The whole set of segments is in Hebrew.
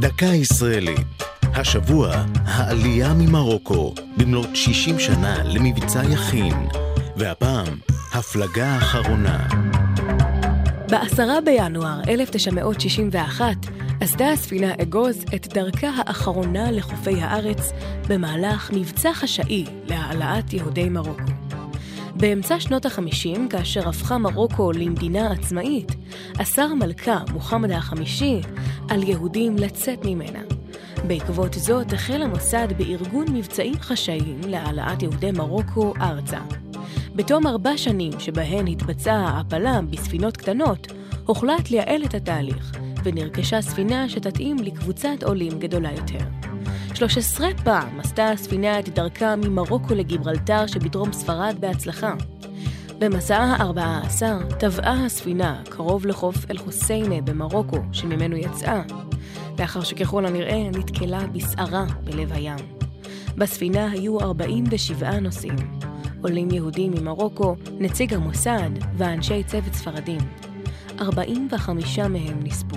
דקה ישראלית. השבוע, העלייה ממרוקו, במלאת 60 שנה למבצע יכין. והפעם, הפלגה האחרונה. ב-10 בינואר 1961 עשתה הספינה אגוז את דרכה האחרונה לחופי הארץ במהלך מבצע חשאי להעלאת יהודי מרוקו. באמצע שנות ה-50, כאשר הפכה מרוקו למדינה עצמאית, אסר מלכה מוחמד החמישי על יהודים לצאת ממנה. בעקבות זאת החל המוסד בארגון מבצעים חשאיים להעלאת יהודי מרוקו ארצה. בתום ארבע שנים שבהן התבצעה ההעפלה בספינות קטנות, הוחלט לייעל את התהליך, ונרכשה ספינה שתתאים לקבוצת עולים גדולה יותר. 13 פעם עשתה הספינה את דרכה ממרוקו לגיברלטר שבדרום ספרד בהצלחה. במסעה ה-14 טבעה הספינה קרוב לחוף אל-חוסיינה במרוקו, שממנו יצאה, לאחר שככל הנראה נתקלה בסערה בלב הים. בספינה היו 47 נוסעים, עולים יהודים ממרוקו, נציג המוסד ואנשי צוות ספרדים. 45 מהם נספו.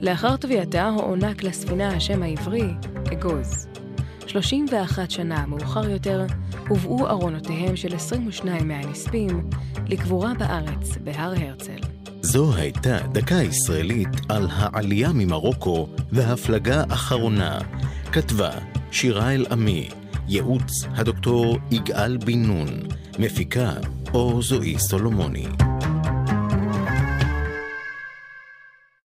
לאחר טביעתה הוענק לספינה השם העברי אגוז. 31 שנה מאוחר יותר הובאו ארונותיהם של 22 מהנספים לקבורה בארץ, בהר הרצל. זו הייתה דקה ישראלית על העלייה ממרוקו והפלגה האחרונה. כתבה שירה אל-עמי, ייעוץ הדוקטור יגאל בן נון, מפיקה אור זועי סולומוני.